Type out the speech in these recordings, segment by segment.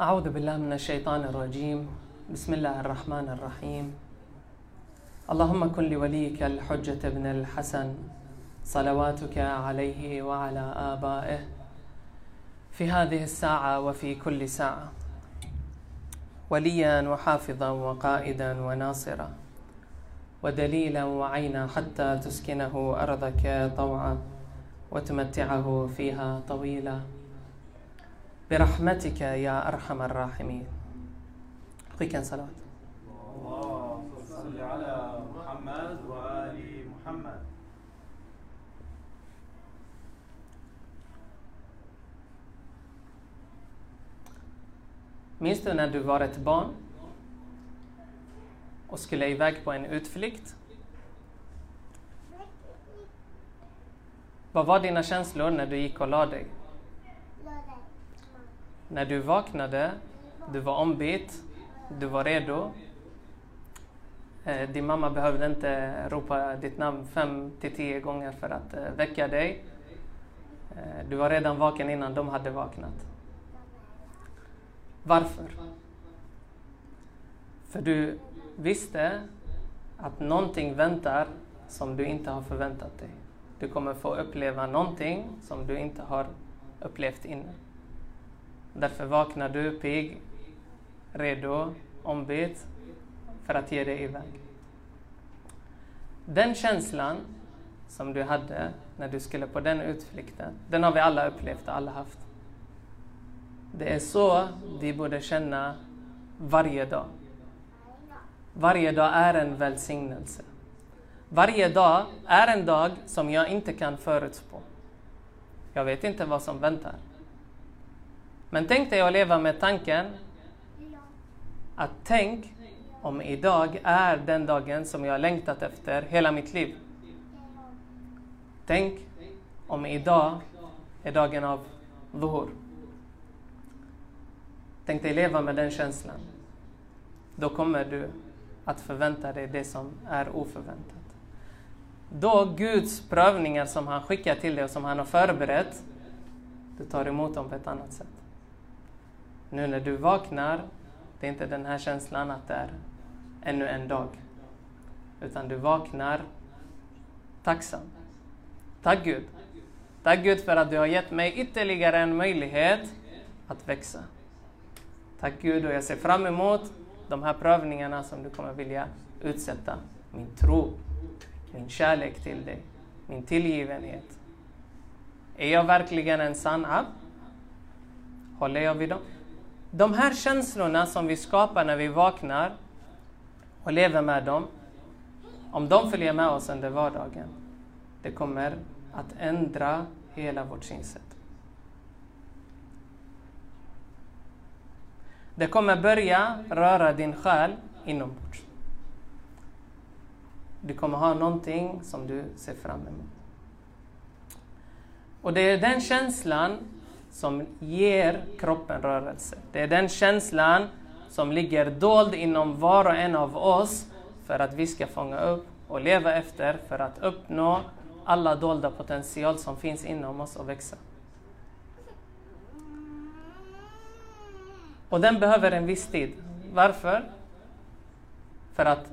أعوذ بالله من الشيطان الرجيم. بسم الله الرحمن الرحيم. اللهم كن لوليك الحجة بن الحسن صلواتك عليه وعلى آبائه في هذه الساعة وفي كل ساعة. وليا وحافظا وقائدا وناصرا. ودليلا وعينا حتى تسكنه أرضك طوعا وتمتعه فيها طويلا. برحمتك يا أرحم الراحمين Skicka en salawat. اللهم صل على محمد وآل محمد Minns du när du var ett barn och skulle iväg på en utflykt? Vad var dina känslor när du gick och la dig? När du vaknade, du var ombytt, du var redo. Eh, din mamma behövde inte ropa ditt namn fem till tio gånger för att eh, väcka dig. Eh, du var redan vaken innan de hade vaknat. Varför? För du visste att någonting väntar som du inte har förväntat dig. Du kommer få uppleva någonting som du inte har upplevt innan. Därför vaknar du pigg, redo, ombytt för att ge dig iväg. Den känslan som du hade när du skulle på den utflykten, den har vi alla upplevt och alla haft. Det är så vi borde känna varje dag. Varje dag är en välsignelse. Varje dag är en dag som jag inte kan förutspå. Jag vet inte vad som väntar. Men tänk dig att leva med tanken att tänk om idag är den dagen som jag längtat efter hela mitt liv. Tänk om idag är dagen av Dhuhr. Tänk dig leva med den känslan. Då kommer du att förvänta dig det som är oförväntat. Då Guds prövningar som han skickar till dig och som han har förberett, du tar emot dem på ett annat sätt. Nu när du vaknar, det är inte den här känslan att det är ännu en dag. Utan du vaknar tacksam. Tack Gud. Tack Gud för att du har gett mig ytterligare en möjlighet att växa. Tack Gud och jag ser fram emot de här prövningarna som du kommer vilja utsätta. Min tro, min kärlek till dig, min tillgivenhet. Är jag verkligen en sann abb? Håller jag vid dem? De här känslorna som vi skapar när vi vaknar och lever med dem, om de följer med oss under vardagen, det kommer att ändra hela vårt synsätt. Det kommer börja röra din själ inombords. Du kommer ha någonting som du ser fram emot. Och det är den känslan som ger kroppen rörelse. Det är den känslan som ligger dold inom var och en av oss för att vi ska fånga upp och leva efter för att uppnå alla dolda potential som finns inom oss och växa. Och den behöver en viss tid. Varför? För att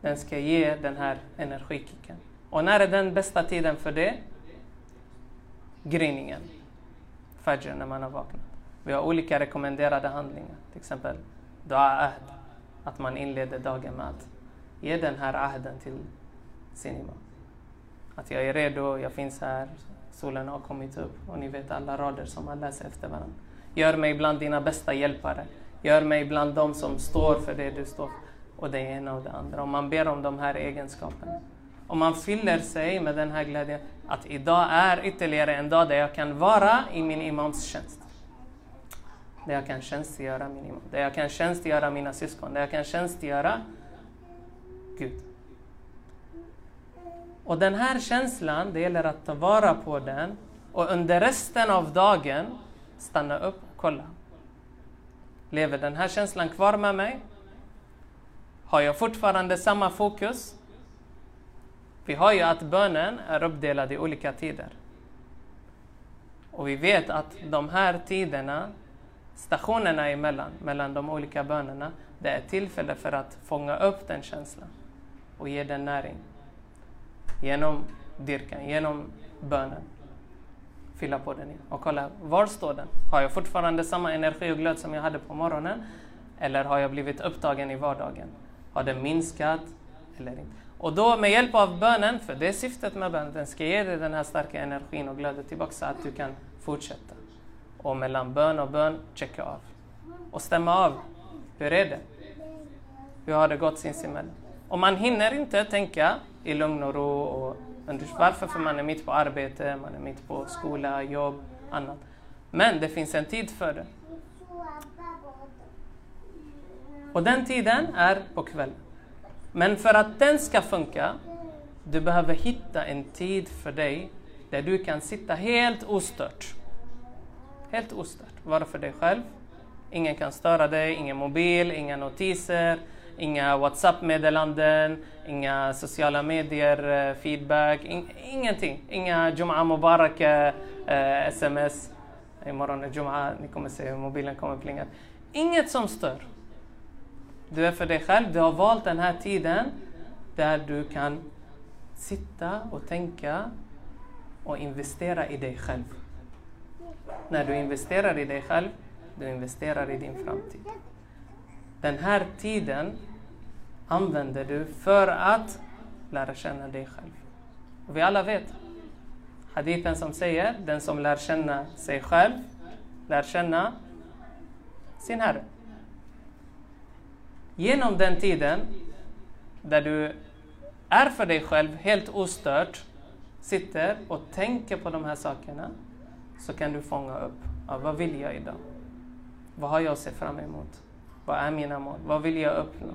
den ska ge den här energikicken. Och när är den bästa tiden för det? Gryningen. Fajr, när man har vaknat. Vi har olika rekommenderade handlingar. Till exempel dua ahd. Att man inleder dagen med att ge den här ahden till sin imam. Att jag är redo, jag finns här, solen har kommit upp och ni vet alla rader som man läser efter varandra. Gör mig bland dina bästa hjälpare. Gör mig bland dem som står för det du står för. Och det ena och det andra. Om man ber om de här egenskaperna och man fyller sig med den här glädjen att idag är ytterligare en dag där jag kan vara i min imams tjänst. Där jag kan tjänstgöra min imam. Där jag kan tjänstgöra mina syskon. Där jag kan tjänstgöra Gud. Och den här känslan, det gäller att ta vara på den och under resten av dagen stanna upp och kolla. Lever den här känslan kvar med mig? Har jag fortfarande samma fokus? Vi har ju att bönen är uppdelad i olika tider. Och vi vet att de här tiderna stationerna emellan, mellan de olika bönerna, det är tillfälle för att fånga upp den känslan och ge den näring. Genom dyrkan, genom bönen. Fylla på den igen. och kolla, var står den? Har jag fortfarande samma energi och glöd som jag hade på morgonen? Eller har jag blivit upptagen i vardagen? Har den minskat eller inte? Och då med hjälp av bönen, för det är syftet med bönen, den ska ge dig den här starka energin och glöden tillbaka så att du kan fortsätta. Och mellan bön och bön, checka av. Och stämma av. Hur är det? Hur har det gått sinsemellan? Och man hinner inte tänka i lugn och ro och varför? För man är mitt på arbete, man är mitt på skola, jobb, annat. Men det finns en tid för det. Och den tiden är på kvällen. Men för att den ska funka, du behöver hitta en tid för dig där du kan sitta helt ostört. Helt ostört. Vara för dig själv. Ingen kan störa dig, ingen mobil, inga notiser, inga WhatsApp-meddelanden, inga sociala medier, eh, feedback, in, ingenting. Inga Jum'a Mubarak eh, eh sms. Imorgon är Jum'a, ni kommer se hur mobilen kommer plinga. Inget som stör. Du är för dig själv, du har valt den här tiden där du kan sitta och tänka och investera i dig själv. När du investerar i dig själv, du investerar i din framtid. Den här tiden använder du för att lära känna dig själv. Och vi alla vet hadithen som säger den som lär känna sig själv lär känna sin Herre. Genom den tiden där du är för dig själv helt ostört, sitter och tänker på de här sakerna, så kan du fånga upp, ja, vad vill jag idag? Vad har jag att se fram emot? Vad är mina mål? Vad vill jag uppnå?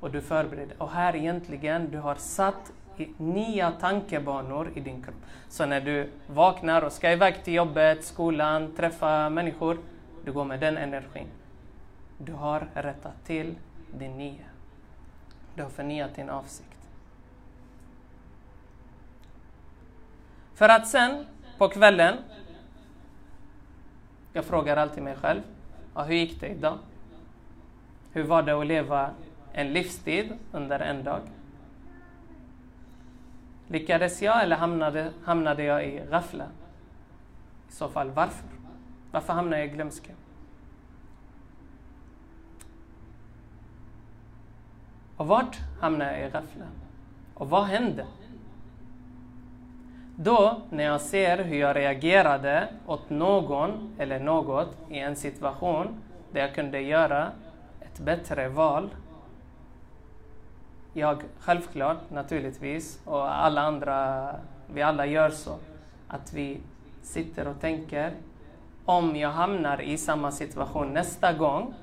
Och du förbereder. Och här egentligen, du har satt nya tankebanor i din kropp. Så när du vaknar och ska iväg till jobbet, skolan, träffa människor, du går med den energin. Du har rättat till din nya. Du har förnyat din avsikt. För att sen på kvällen, jag frågar alltid mig själv, ja, hur gick det idag? Hur var det att leva en livstid under en dag? Lyckades jag eller hamnade, hamnade jag i ghafla? I så fall varför? Varför hamnade jag i glömska? Och vart hamnade jag i ghafla? Och vad hände? Då, när jag ser hur jag reagerade åt någon eller något i en situation där jag kunde göra ett bättre val. Jag, självklart, naturligtvis, och alla andra, vi alla gör så, att vi sitter och tänker om jag hamnar i samma situation nästa gång,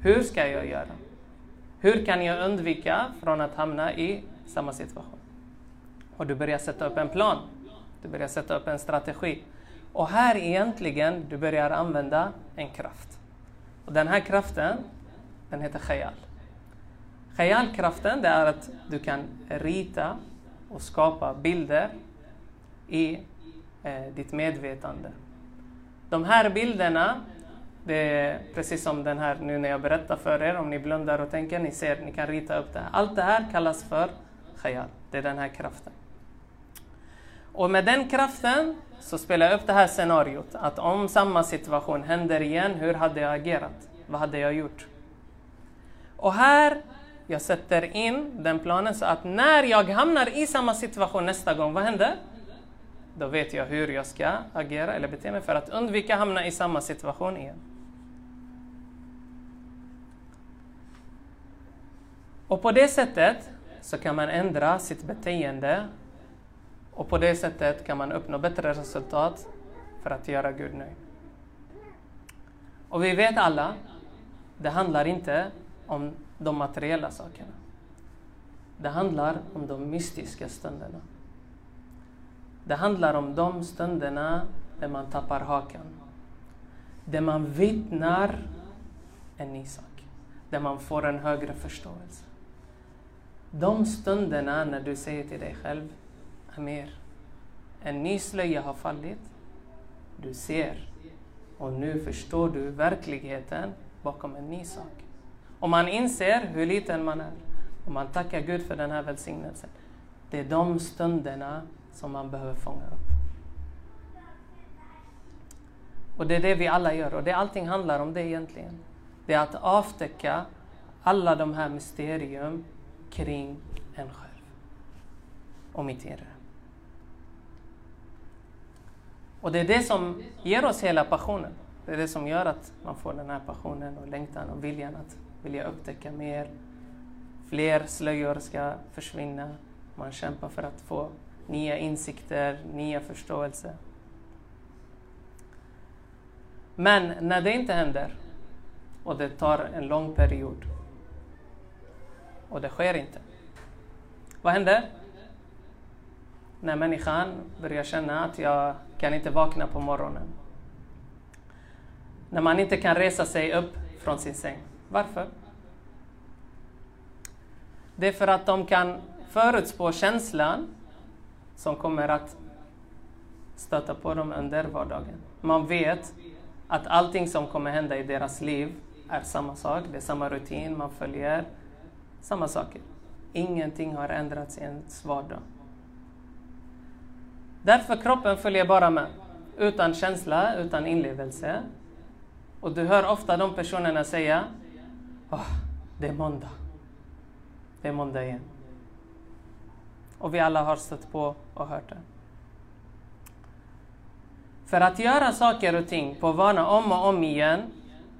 hur ska jag göra? Hur kan jag undvika från att hamna i samma situation? Och du börjar sätta upp en plan. Du börjar sätta upp en strategi. Och här egentligen, du börjar använda en kraft. Och den här kraften, den heter khayal. Khayal-kraften, det är att du kan rita och skapa bilder i eh, ditt medvetande. De här bilderna det är precis som den här nu när jag berättar för er, om ni blundar och tänker, ni ser, ni kan rita upp det här. Allt det här kallas för khayal, det är den här kraften. Och med den kraften så spelar jag upp det här scenariot, att om samma situation händer igen, hur hade jag agerat? Vad hade jag gjort? Och här, jag sätter in den planen så att när jag hamnar i samma situation nästa gång, vad händer? Då vet jag hur jag ska agera eller bete mig för att undvika att hamna i samma situation igen. Och på det sättet så kan man ändra sitt beteende och på det sättet kan man uppnå bättre resultat för att göra Gud nöjd. Och vi vet alla, det handlar inte om de materiella sakerna. Det handlar om de mystiska stunderna. Det handlar om de stunderna där man tappar hakan. Där man vittnar en ny sak. Där man får en högre förståelse. De stunderna när du säger till dig själv, Amir, en ny slöja har fallit. Du ser Och nu förstår du verkligheten bakom en ny sak. Och man inser hur liten man är. Och man tackar Gud för den här välsignelsen. Det är de stunderna som man behöver fånga upp. Och det är det vi alla gör och det allting handlar om det egentligen. Det är att avtäcka alla de här mysterium kring en själv och mitt inre. Och det är det som ger oss hela passionen. Det är det som gör att man får den här passionen och längtan och viljan att vilja upptäcka mer. Fler slöjor ska försvinna. Man kämpar för att få nya insikter, nya förståelse. Men när det inte händer och det tar en lång period och det sker inte. Vad händer? När människan börjar känna att jag kan inte vakna på morgonen. När man inte kan resa sig upp från sin säng. Varför? Det är för att de kan förutspå känslan som kommer att stöta på dem under vardagen. Man vet att allting som kommer hända i deras liv är samma sak, det är samma rutin man följer, samma saker. Ingenting har ändrats i ens vardag. Därför kroppen följer bara med, utan känsla, utan inlevelse. Och du hör ofta de personerna säga oh, det är måndag. Det är måndag igen. Och vi alla har stött på och hört det. För att göra saker och ting på vana om och om igen,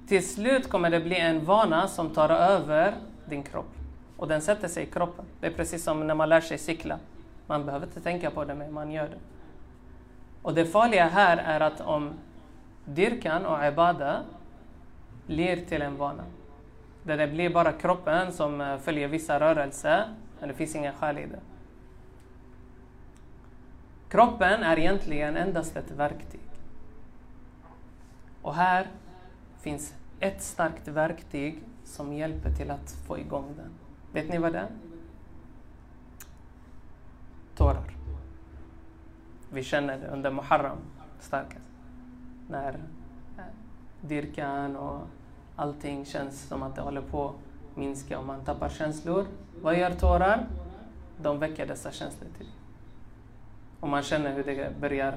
till slut kommer det bli en vana som tar över din kropp. Och den sätter sig i kroppen. Det är precis som när man lär sig cykla. Man behöver inte tänka på det, men man gör det. Och det farliga här är att om dyrkan och ibada blir till en vana, där det blir bara kroppen som eh, följer vissa rörelser, men det finns ingen själ i det. Kroppen är egentligen endast ett verktyg. Och här finns ett starkt verktyg som hjälper till att få igång den. Vet ni vad det är? Tårar. Vi känner det under Muharram starkast. När eh, dyrkan och allting känns som att det håller på att minska och man tappar känslor. Vad gör tårar? De väcker dessa känslor till Och man känner hur det börjar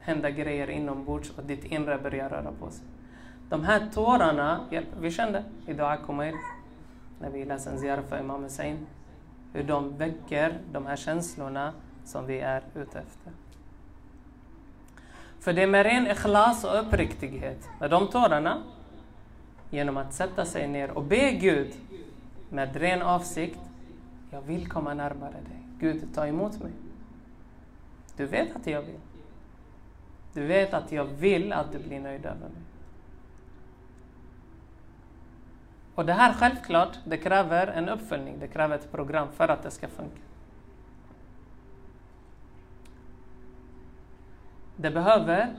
hända grejer inombords och ditt inre börjar röra på sig. De här tårarna hjälper. Vi kände i kommer Kumail, när vi läser en ziyara för Imam Hussein, hur de väcker de här känslorna som vi är ute efter. För det är med ren ikhlas och uppriktighet, med de tårarna, genom att sätta sig ner och be Gud med ren avsikt, jag vill komma närmare dig. Gud, ta emot mig. Du vet att jag vill. Du vet att jag vill att du blir nöjd över mig. Och det här självklart, det kräver en uppföljning, det kräver ett program för att det ska funka. Det behöver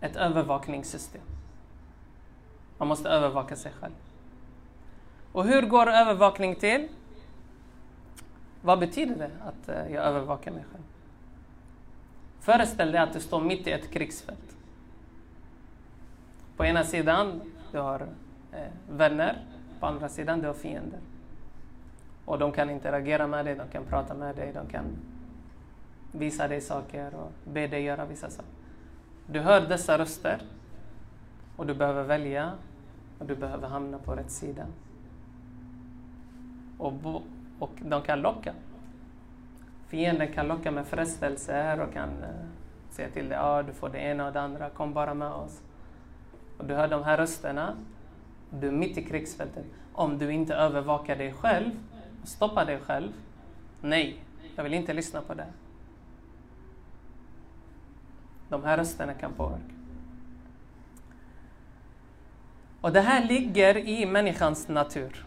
ett övervakningssystem. Man måste övervaka sig själv. Och hur går övervakning till? Vad betyder det att eh, jag övervakar mig själv? Föreställ dig att du står mitt i ett krigsfält. På ena sidan du har Eh, vänner, på andra sidan du har fiender. Och de kan interagera med dig, de kan prata med dig, de kan visa dig saker och be dig göra vissa saker. Du hör dessa röster och du behöver välja och du behöver hamna på rätt sida. Och, och de kan locka. Fienden kan locka med frestelser och kan eh, säga till dig ah, du får det ena och det andra, kom bara med oss. Och du hör de här rösterna, du är mitt i krigsfältet. Om du inte övervakar dig själv, stoppar dig själv, nej, jag vill inte lyssna på det. De här rösterna kan påverka. Och det här ligger i människans natur.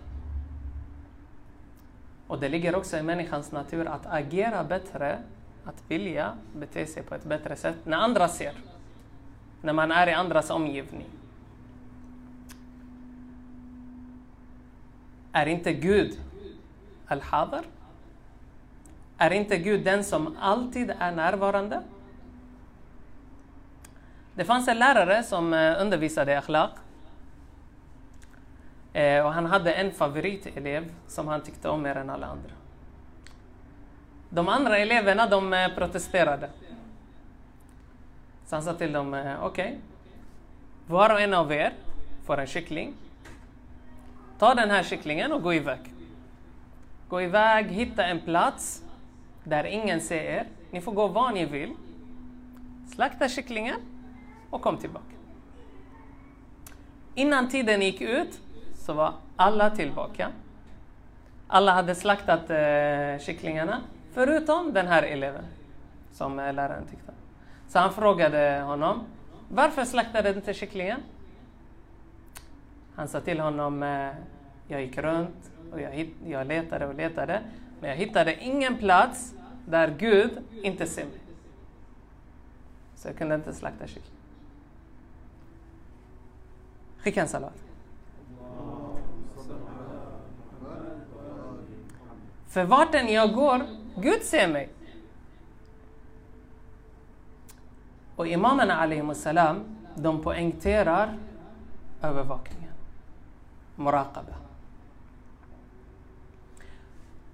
Och det ligger också i människans natur att agera bättre, att vilja bete sig på ett bättre sätt när andra ser. När man är i andras omgivning. Är inte Gud al-Hadar? Är inte Gud den som alltid är närvarande? Det fanns en lärare som eh, undervisade i akhlaq. Eh, och han hade en favoritelev som han tyckte om mer än alla andra. De andra eleverna de eh, protesterade. Så han sa till dem, okej, okay. var och en av er får en kyckling. Ta den här kycklingen och gå iväg. Gå iväg, hitta en plats där ingen ser er. Ni får gå var ni vill. Slakta kycklingen och kom tillbaka. Innan tiden gick ut så var alla tillbaka. Alla hade slaktat eh, kycklingarna, förutom den här eleven som eh, läraren tyckte Så han frågade honom, varför slaktade du inte kycklingen? Han sa till honom, eh, jag gick runt och jag, jag letade och letade, men jag hittade ingen plats där Gud inte ser mig. Så jag kunde inte slakta kyckling. Skicka en salat. För vart än jag går, Gud ser mig. Och imamerna salam, de poängterar övervakningen. Muraqaba.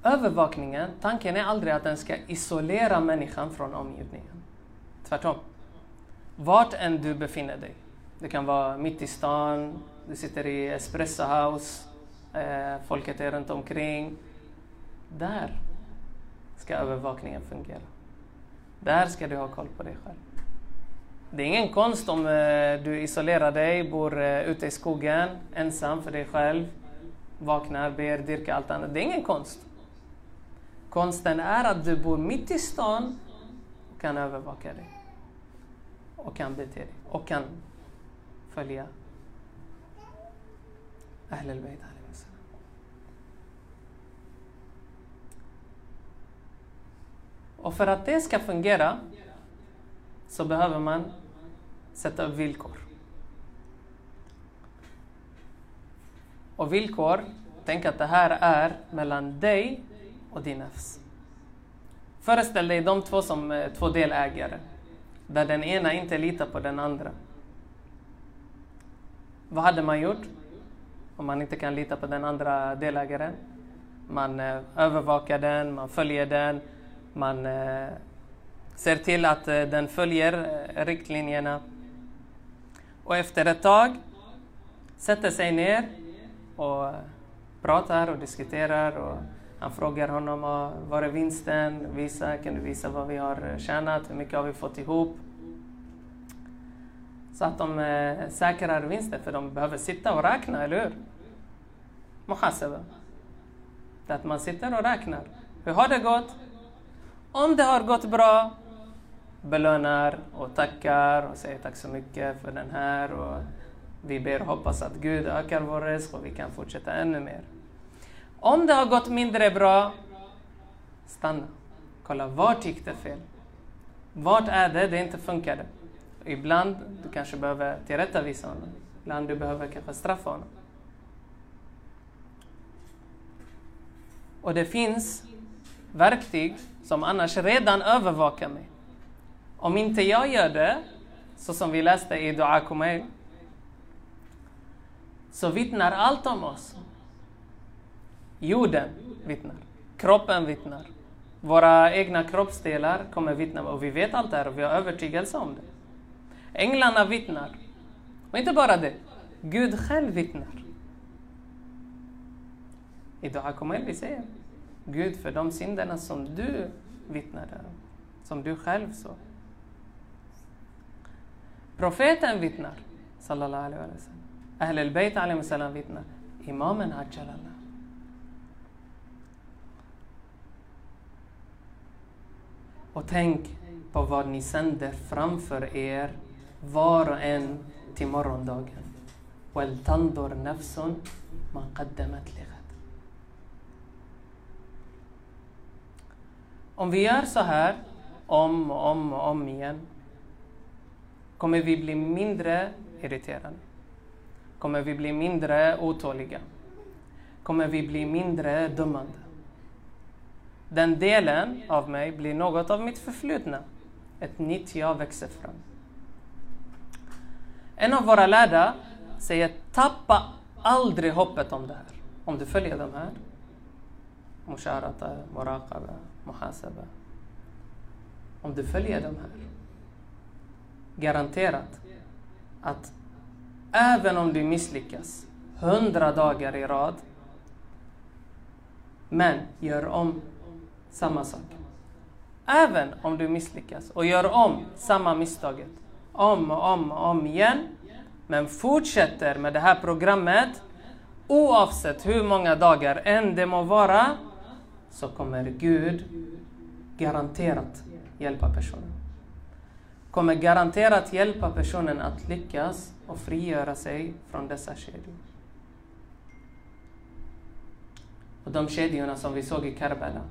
Övervakningen, tanken är aldrig att den ska isolera människan från omgivningen. Tvärtom. Vart än du befinner dig. Det kan vara mitt i stan, du sitter i espresso house, eh, folket är runt omkring. Där ska övervakningen fungera. Där ska du ha koll på dig själv. Det är ingen konst om eh, du isolerar dig, bor eh, ute i skogen, ensam för dig själv, vaknar, ber, dyrkar allt annat. Det är ingen konst. Konsten är att du bor mitt i stan och kan övervaka dig. Och kan bete dig. Och kan följa Ahlul Bayt Och för att det ska fungera så behöver man sätta upp villkor. Och villkor, tänk att det här är mellan dig och din nafs. Föreställ dig de två som eh, två delägare, där den ena inte litar på den andra. Vad hade man gjort om man inte kan lita på den andra delägaren? Man eh, övervakar den, man följer den, man eh, ser till att eh, den följer eh, riktlinjerna. Och efter ett tag sätter sig ner och eh, pratar och diskuterar. Och han frågar honom ah, var är vinsten? Visa, kan du visa vad vi har tjänat? Hur mycket har vi fått ihop? Så att de eh, säkrar vinsten, för de behöver sitta och räkna, eller hur? Muhasaba. Det att man sitter och räknar. Hur har det gått? Om det har gått bra, belönar och tackar och säger tack så mycket för den här och vi ber och hoppas att Gud ökar vår risk och vi kan fortsätta ännu mer. Om det har gått mindre bra, stanna. Kolla, vart gick det fel? Vart är det det inte funkade? Ibland du kanske behöver tillrättavisa honom. Ibland du behöver kanske straffa honom. Och det finns verktyg som annars redan övervakar mig. Om inte jag gör det, så som vi läste i Dua Kumail, så vittnar allt om oss. Jorden vittnar, kroppen vittnar, våra egna kroppsdelar kommer vittna och vi vet allt det här och vi har övertygelse om det. Änglarna vittnar. Och inte bara det, Gud själv vittnar. I Dua Kumail vi säger Gud för de synderna som du vittnade om, som du själv såg. Profeten vittnar, sallallahu alaihi wa sallam. Ahl al-Bayt alaihi sallam vittnar. Imamen Ajjalala. Och tänk på vad ni sänder framför er, var och en till morgondagen. وَلْتَنْظُرْ نَفْسٌ مَا قَدَّمَتْ لِغَدٍ Om vi gör så här om och om och om igen kommer vi bli mindre irriterade. Kommer vi bli mindre otåliga. Kommer vi bli mindre dömande. Den delen av mig blir något av mitt förflutna. Ett nytt jag växer fram. En av våra lärda säger tappa aldrig hoppet om det här. Om du följer de här. Musharata, Muraqaba, Muhasaba. Om du följer de här. Garanterat att även om du misslyckas hundra dagar i rad men gör om samma sak. Även om du misslyckas och gör om samma misstaget om och om och om igen men fortsätter med det här programmet oavsett hur många dagar än det må vara så kommer Gud garanterat hjälpa personen. Kommer garanterat hjälpa personen att lyckas och frigöra sig från dessa kedjor. Och de kedjorna som vi såg i Karbala.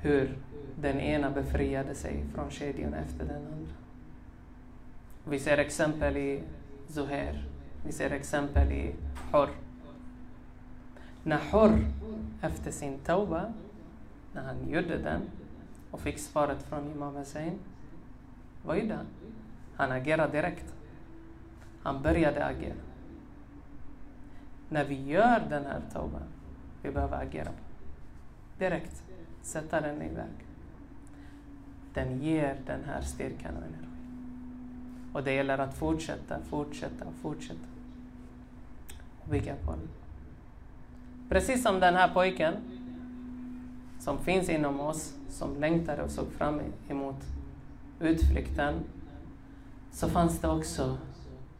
Hur den ena befriade sig från kedjorna efter den andra. Vi ser exempel i Zuhair. Vi ser exempel i Hor. När Hor efter sin tauba, när han gjorde den och fick svaret från Imam Hussein, vad gjorde han? Han agerade direkt. Han började agera. När vi gör den här tauban, vi behöver agera direkt. Sätta den iväg. Den ger den här styrkan och energin. Och det gäller att fortsätta, fortsätta, fortsätta. Bygga på den. Precis som den här pojken som finns inom oss, som längtade och såg fram emot utflykten, så fanns det också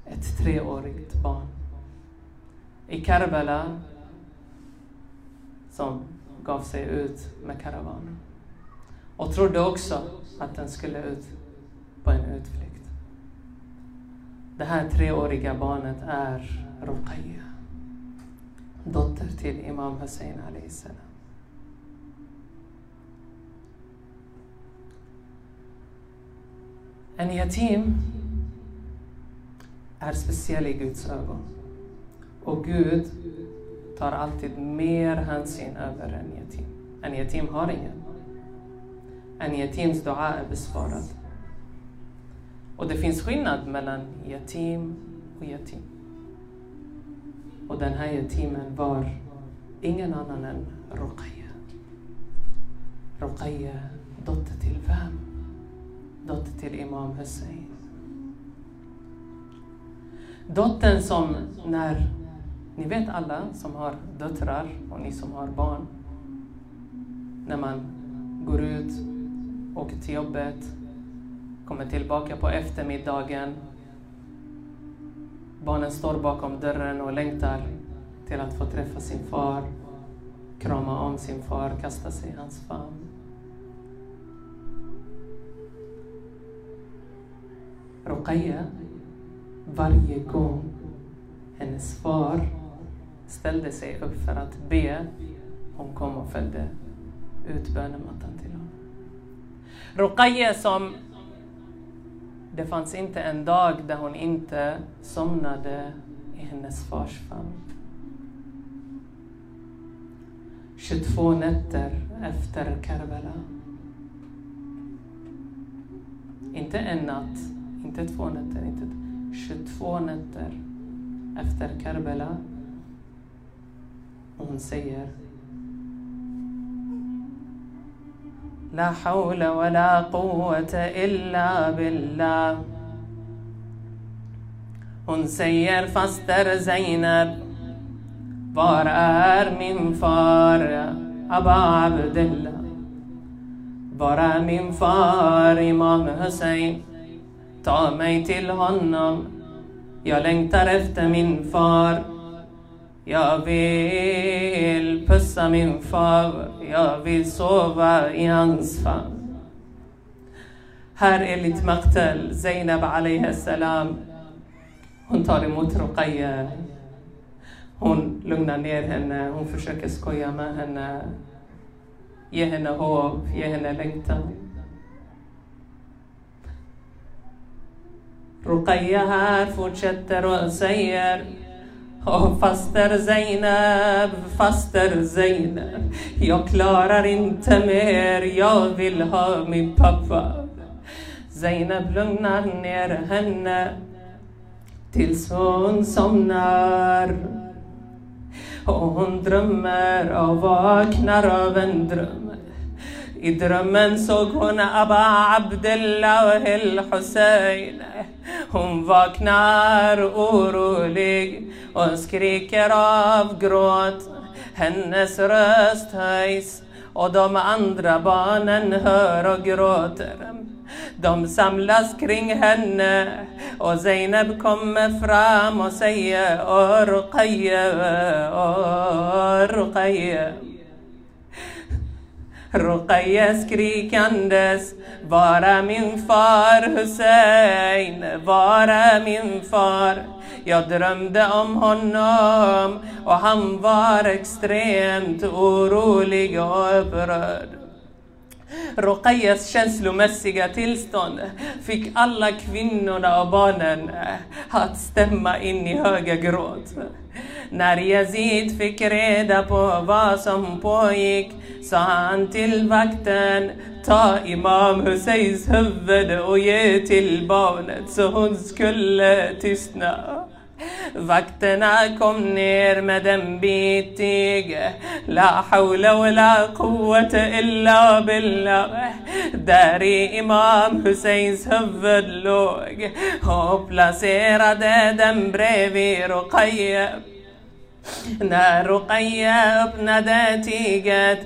ett treårigt barn i Karbala som gav sig ut med karavanen och trodde också att den skulle ut på en utflykt. Det här treåriga barnet är Ruqayya, dotter till Imam Hussein salam. En yatim är speciell i Guds ögon. Och Gud tar alltid mer hänsyn över en yatim. En yatim har ingen. En yatims dua är besvarad. Och det finns skillnad mellan yatim och yatim. Och den här yatimen var ingen annan än Ruqayya. Ruqayya, dotter till vem? Dotter till Imam Hussein. Dottern som när, ni vet alla som har döttrar och ni som har barn, när man går ut, åker till jobbet, kommer tillbaka på eftermiddagen. Barnen står bakom dörren och längtar till att få träffa sin far, krama om sin far, kasta sig i hans famn. Ruqayya, varje gång hennes far ställde sig upp för att be, hon kom och följde ut bönemattan till honom. Ruqayya som det fanns inte en dag där hon inte somnade i hennes fars famn. 22 nätter efter Karbala. Inte en natt, inte två nätter, inte 22 nätter efter Karbala. Och hon säger لا حول ولا قوة إلا بالله Hon säger faster Zainab Var är min far Abba Abdullah Var är min far Imam Hussein Ta mig till honom Jag längtar efter min far jag vill pussa min far, jag vill sova i hans famn. Här enligt Maktel, Zainab alayhi salam. Hon tar emot Ruqayya. Hon lugnar ner henne, hon försöker skoja med henne. Ge henne hopp, ge henne längtan. Ruqayya här fortsätter och säger och faster Zainab, faster Zainab. Jag klarar inte mer, jag vill ha min pappa. Zainab lugnar ner henne tills hon somnar. Och hon drömmer och vaknar av en dröm. I drömmen såg hon Abba Abdullah och el-Hussein. Hon vaknar orolig och skriker av gråt. Hennes röst höjs och de andra barnen hör och gråter. De samlas kring henne och Zainab kommer fram och säger Orqaye, Orqaye. Åh Ruqayya skrikandes Vara min far Hussein, vara min far Jag drömde om honom och han var extremt orolig och upprörd Ruqayyas känslomässiga tillstånd fick alla kvinnorna och barnen att stämma in i höga gråt. När Yazid fick reda på vad som pågick sa han till vakten Ta Imam Husseins huvud och ge till barnet så hon skulle tystna. Vakterna kom ner med en bit tyg. La hawla wa la quwwata illa billah. Där i Imam Husseins huvud låg och placerade den bredvid Ruqayya. När Ruqayya öppnade tyget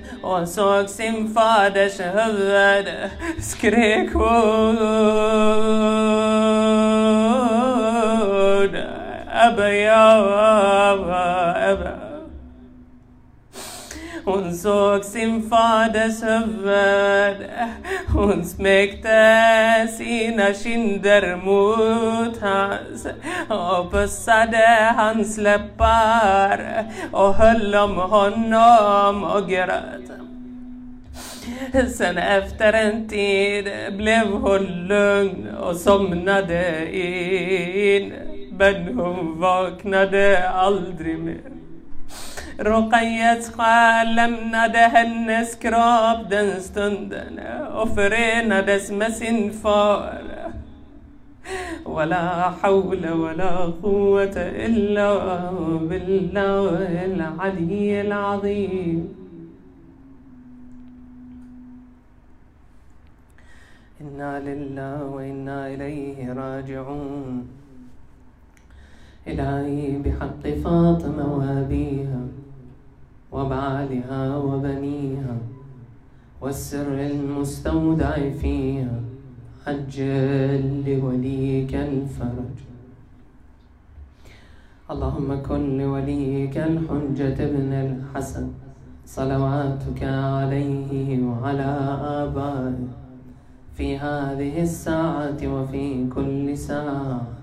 och. Hon såg sin faders huvud. Hon smekte sina kinder mot hans och pussade hans läppar och höll om honom och grät. Sen efter en tid blev hon lugn och somnade in. بدهم واک نده الدریمه رقیت قلم نده هنس کراب دنستندنه افره ندس مسین فاره ولا حول ولا قوة إلا بالله العلي العظيم إنا لله وإنا إليه راجعون إلهي بحق فاطمة وأبيها وبعالها وبنيها والسر المستودع فيها عجل لوليك الفرج. اللهم كن لوليك الحجة ابن الحسن صلواتك عليه وعلى آبائه في هذه الساعة وفي كل ساعة.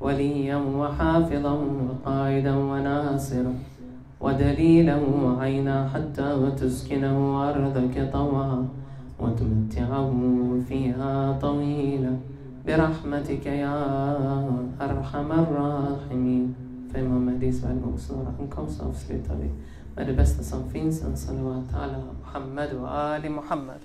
وليا وحافظا وقائدا وناصرا ودليلا وعينا حتى تسكنه أرضك طوعا وتمتعه فيها طويلا برحمتك يا أرحم الراحمين. فإمام مهدي سبع المقصور أنكم صف سليطة به مدى بس صنفين صلوات على محمد وآل محمد